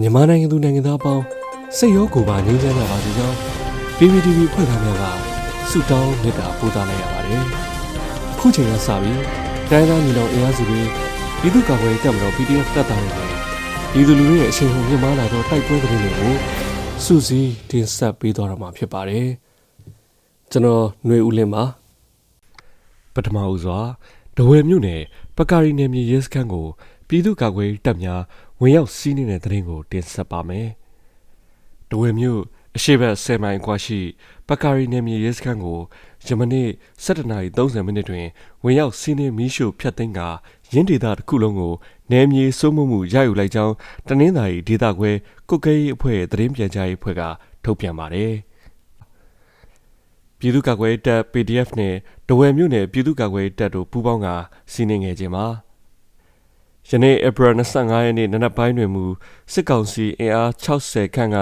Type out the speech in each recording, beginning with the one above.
မြန်မာနိုင်ငံသူနိုင်ငံသားအပေါင်းစိတ်ရောကိုယ်ပါငြိမ်းချမ်းကြပါစေကြောင်း PPTV ဖွဲ့သားများကဆုတောင်းမေတ္တာပို့သလိုက်ရပါတယ်။အခုချိန်ကစပြီးတိုင်းသားညီနောင်အင်အားစုတွေပြည်သူ့ကာကွယ်ရေးတပ်မတော် PDF တပ်သားတွေနဲ့ပြည်သူလူထုရဲ့အချိန်ဟုန်မြင့်မားလာသောတိုက်ပွဲသတင်းတွေကိုစူးစီးတင်ဆက်ပေးသွားတော့မှာဖြစ်ပါတယ်။ကျွန်တော်ຫນွေဦးလင်းပါပထမဦးစွာဒဝဲမြို့နယ်ပကာရီနယ်မြေရဲစခန်းကိုပြည်သူ့ကာကွယ်ရေးတပ်များ ဝင်ရောက်စီးနေတဲ့သတင်းကိုတင်ဆက်ပါမယ်။ဒဝဲမြို့အရှိတ်10မိုင်ကွာရှိပကာရီနယ်မြေရဲစခန်းကိုယမနေ့17:30မိနစ်တွင်ဝင်ရောက်စီးနှင်းမီးရှို့ဖျက်သိမ်းကာရင်းဒေသတစ်ခုလုံးကိုနယ်မြေစိုးမိုးမှုရယူလိုက်ကြောင်းတနင်္သာရီဒေသခွဲကုတ်ကဲရေးအဖွဲ့သတင်းပြန်ကြားရေးအဖွဲ့ကထုတ်ပြန်ပါတယ်။ပြည်သူ့ကာကွယ်ရေးတပ် PDF နဲ့ဒဝယ်မြို့နယ်ပြည်သူ့ကာကွယ်ရေးတပ်တို့ပူးပေါင်းကစီးနှင်းငယ်ခြင်းပါ ယနေ့ဧပြီ25ရက်နေ့နနက်ပိုင်းတွင်မူစစ်ကောင်စီအင်အား60ခန့်က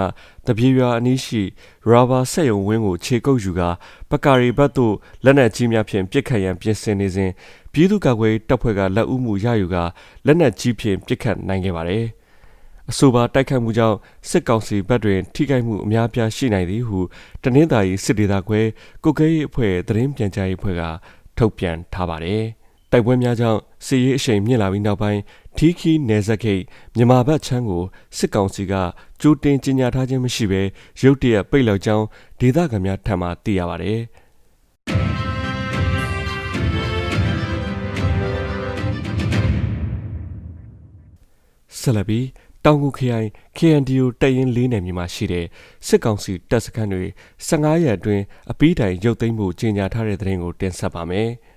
တပြေရွာအနီးရှိရာဘာဆက်ယုံဝင်းကိုခြေကုပ်ယူကာပကာရီဘတ်သို့လက်နက်ကြီးများဖြင့်ပစ်ခတ်ရန်ပြင်ဆင်နေစဉ်ပြည်သူ့ကာကွယ်တပ်ဖွဲ့ကလက်ဦးမှုရယူကာလက်နက်ကြီးဖြင့်ပစ်ခတ်နိုင်ခဲ့ပါသည်အဆိုပါတိုက်ခိုက်မှုကြောင့်စစ်ကောင်စီဘက်တွင် ထိခိုက်မှုအများပြားရှိနိုင်သည်ဟုတနင်္သာရီစစ်ဒေသခွဲကုတ်ကဲရေးအဖွဲ့သတင်းပြန်ကြားရေးအဖွဲ့ကထုတ်ပြန်ထားပါတယ်။ တိုက်ပွဲများကြောင့်စစ်ရေးအရှိန်မြင့်လာပြီးနောက်ပိုင်းထီးခီနယ်ဇက်ခိတ်မြန်မာဘက်ချမ်းကိုစစ်ကောင်စီကကြိုတင်ကြီးညာထားခြင်းမရှိဘဲရုတ်တရက်ပိတ်လောက်ကြောင်းဒေသခံများထံမှသိရပါတယ်ဆလဘီတောင်ကူခရိုင် KNDO တပ်ရင်း၄နယ်မြေမှာရှိတဲ့စစ်ကောင်စီတပ်စခန်းတွေ15ရက်အတွင်းအပီးတိုင်ရုပ်သိမ်းမှုကြေညာထားတဲ့သတင်းကိုတင်ဆက်ပါမယ်။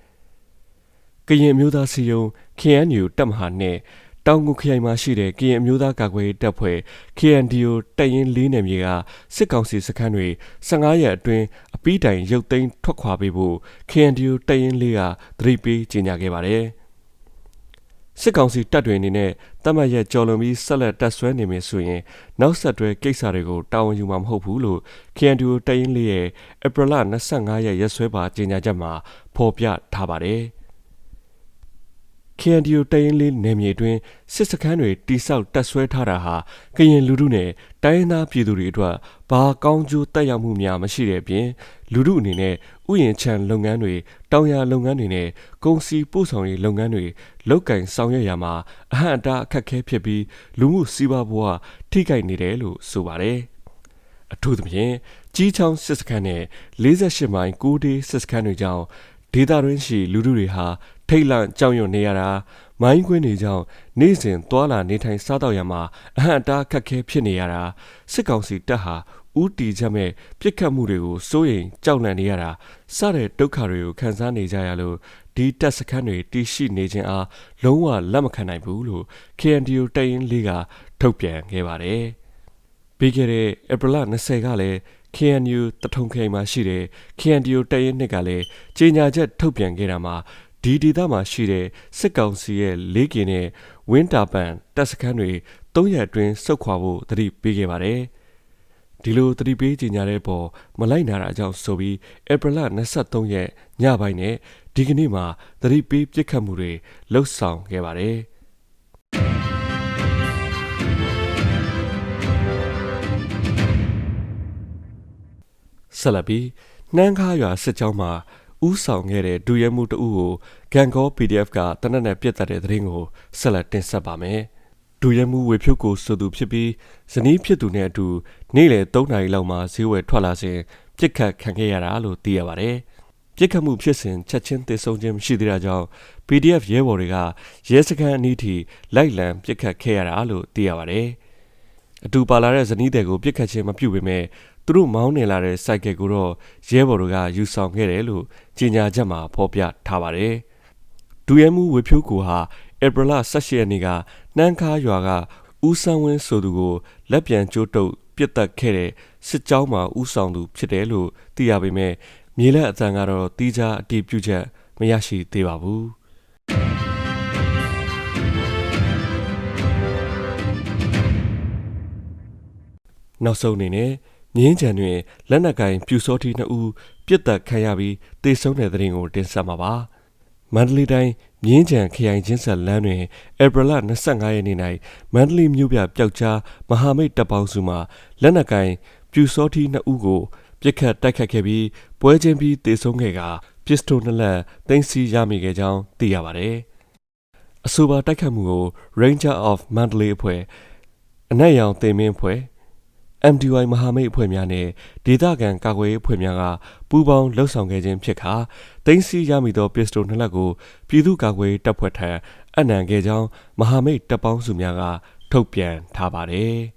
ကရင်မျိုးသားစီယုံ KNU တပ်မဟာနဲ့တောင်ငူခရိုင်မှာရှိတဲ့ကရင်အမျိုးသားကာကွယ်ရေးတပ်ဖွဲ့ KNDO တပ်ရင်း၄နယ်မြေကစစ်ကောင်စီစခန်းတွေ15ရက်အတွင်းအပီးတိုင်ရုပ်သိမ်းထွက်ခွာပေးဖို့ KNDO တပ်ရင်း၄ကသတိပေးကြေညာခဲ့ပါတယ်။စစ်ကောင်စီတပ်တွေအနေနဲ့တမတ်ရက်ကြော်လွန်ပြီးဆက်လက်တပ်ဆွဲနေမယ်ဆိုရင်နောက်ဆက်တွဲကိစ္စတွေကိုတာဝန်ယူမှာမဟုတ်ဘူးလို့ KNDO တပ်ရင်း၄ရဲ့ဧပြီလ25ရက်ရက်စွဲပါကြေညာချက်မှာဖော်ပြထားပါတယ်။ KNDO တရင်လေးနယ်မြေတွင်စစ်စခန်းတွေတိစောက်တက်ဆွဲထားတာဟာကရင်လူထုနဲ့တိုင်းရင်းသားပြည်သူတွေအတွက်ဘာကောင်းကျိုးတက်ရောက်မှုများမရှိတဲ့အပြင်လူထုအနေနဲ့ဥယျာဉ်ချမ်းလုပ်ငန်းတွေတောင်ယာလုပ်ငန်းတွေနဲ့ကုန်စည်ပို့ဆောင်ရေးလုပ်ငန်းတွေလောက်ကင်ဆောင်ရွက်ရမှာအဟန့်အတားအခက်အခဲဖြစ်ပြီးလူမှုစီးပွားဘဝထိခိုက်နေတယ်လို့ဆိုပါတယ်အထူးသဖြင့်ကြီးချောင်းစစ်စခန်းနဲ့48မိုင်6ဒေးစစ်စခန်းတွေကြောင့်ဒေသတွင်းရှိလူထုတွေဟာ ထိတ်လန့်ကြောက်ရွံ့နေရတာမိုင်းခွင်းတွေကြောင့်နေ့စဉ်သွာလာနေထိုင်စားတော့ရမှာအဟန့်အတားခက်ခဲဖြစ်နေရတာစစ်ကောင်စီတပ်ဟာဥတီချက်မဲ့ပြစ်ခတ်မှုတွေကိုစိုးရိမ်ကြောက်လန့်နေရတာစတဲ့ဒုက္ခတွေကိုခံစားနေကြရလို့ဒီတပ်စခန်းတွေတည်ရှိနေခြင်းအားလုံးဝလက်မခံနိုင်ဘူးလို့ KNDO တရင်လေးကထုတ်ပြန်ခဲ့ပါတယ်ပြီးခဲ့တဲ့ဧပြီလ20ကလည်း KNU တထုံခိန်မှာရှိတဲ့ KNDO တရင်နှစ်ကလည်းကြေညာချက်ထုတ်ပြန်ခဲ့တာမှာ ဒီဒေသမှာရှိတဲ့စစ်ကောင်စီရဲ့လေးကင်နဲ့ဝင်းတာပန်တပ်စခန်းတွေ၃ရက်အတွင်းစုတ်ခွာဖို့တတိပေးခဲ့ပါတယ်။ဒီလိုတတိပေးကြေညာတဲ့ပေါ်မလိုက်နာတာကြောင့်ဆိုပြီးဧပြီလ23ရက်ညပိုင်းနဲ့ဒီကနေ့မှာတတိပေးပြစ်ခတ်မှုတွေလှုပ်ဆောင်ခဲ့ပါတယ်။ဆက်လက်ပြီးနှမ်းခါရွာစစ်ကြောင်းမှာ ဥဆောင်ခဲ့တဲ့ဒူရဲမှုတဦးကိုဂန်ကော PDF ကတနက်နဲ့ပြစ်တက်တဲ့သတင်းကိုဆက်လက်တင်ဆက်ပါမယ်။ဒူရဲမှုဝေဖြုတ်ကိုဆိုသူဖြစ်ပြီးဇနီးဖြစ်သူနဲ့အတူနေ့လယ်3နာရီလောက်မှာဈေးဝယ်ထွက်လာစဉ်ပြစ်ခတ်ခံခဲ့ရတာလို့သိရပါတယ်။ပြစ်ခတ်မှုဖြစ်စဉ်ချက်ချင်းတည်ဆုံခြင်းမရှိသေးတာကြောင့် PDF ရဲဘော်တွေကရဲစခန်းအနီးထိလိုက်လံပြစ်ခတ်ခဲ့ရတာလို့သိရပါတယ်။အတူပါလာတဲ့ဇနီးတဲ့ကိုပြစ်ခတ်ခြင်းမပြုပေမဲ့ သူတို့မောင်းနေလာတဲ့စိုက်ကယ်ကိုတော့ရဲဘော်တို့ကယူဆောင်ခဲ့တယ်လို့ကြေညာချက်မှာဖော်ပြထားပါတယ်။ဒူရဲမှုဝေဖြိုးကိုဟာဧပြီလ18ရက်နေ့ကနှမ်းခါရွာကဦးဆန်းဝင်းဆိုသူကိုလက်ပြန်ကျိုးတုပ်ပြစ်တက်ခဲ့တဲ့စစ်ကြောင်းမှာဦးဆောင်သူဖြစ်တယ်လို့သိရပေမဲ့မြေလက်အတန်ကတော့တီးခြားအတည်ပြုချက်မရရှိသေးပါဘူး။နောက်ဆုံးအနေနဲ့ မြင်းကြံတွင်လက်နက်ကင်ပြူစောတိနှစ်ဦးပြစ်ဒဏ်ခံရပြီးတေဆုံးတဲ့တဲ့ရင်ကိုတင်ဆက်မှာပါမန္တလေးတိုင်းမြင်းကြံခရိုင်ချင်းဆက်လမ်းတွင်ဧပြီလ25ရက်နေ့၌မန္တလေးမြို့ပြပျောက်ကြားမဟာမိတ်တပ်ပေါင်းစုမှလက်နက်ကင်ပြူစောထီး2ဦးကိုပြစ်ခတ်တိုက်ခတ်ခဲ့ပြီးပွဲချင်းပြီးတေဆုံးခဲ့ကပစ္စတိုနှစ်လက်သိမ်းဆည်းရမိခဲ့ကြောင်းသိရပါတယ်။အဆိုပါတိုက်ခတ်မှုကို Ranger of Mandalay အဖွဲ့အနက်ရောင်တင်မင်းအဖွဲ့ MDY မဟာမိတ်အဖွဲ့များနဲ့ဒေသခံကာကွယ်ရေးအဖွဲ့များကပူးပေါင်းလှုပ်ဆောင်ခဲ့ခြင်းဖြစ်ခါတင်းစီရမိသောပစ္စတိုနှစ်လက်ကိုပြည်သူ့ကာကွယ်ရေးတပ်ဖွဲ့ထံအနံခဲ့ကြောင်းမဟာမိတ်တပ်ပေါင်းစုများကထုတ်ပြန်ထားပါတယ်။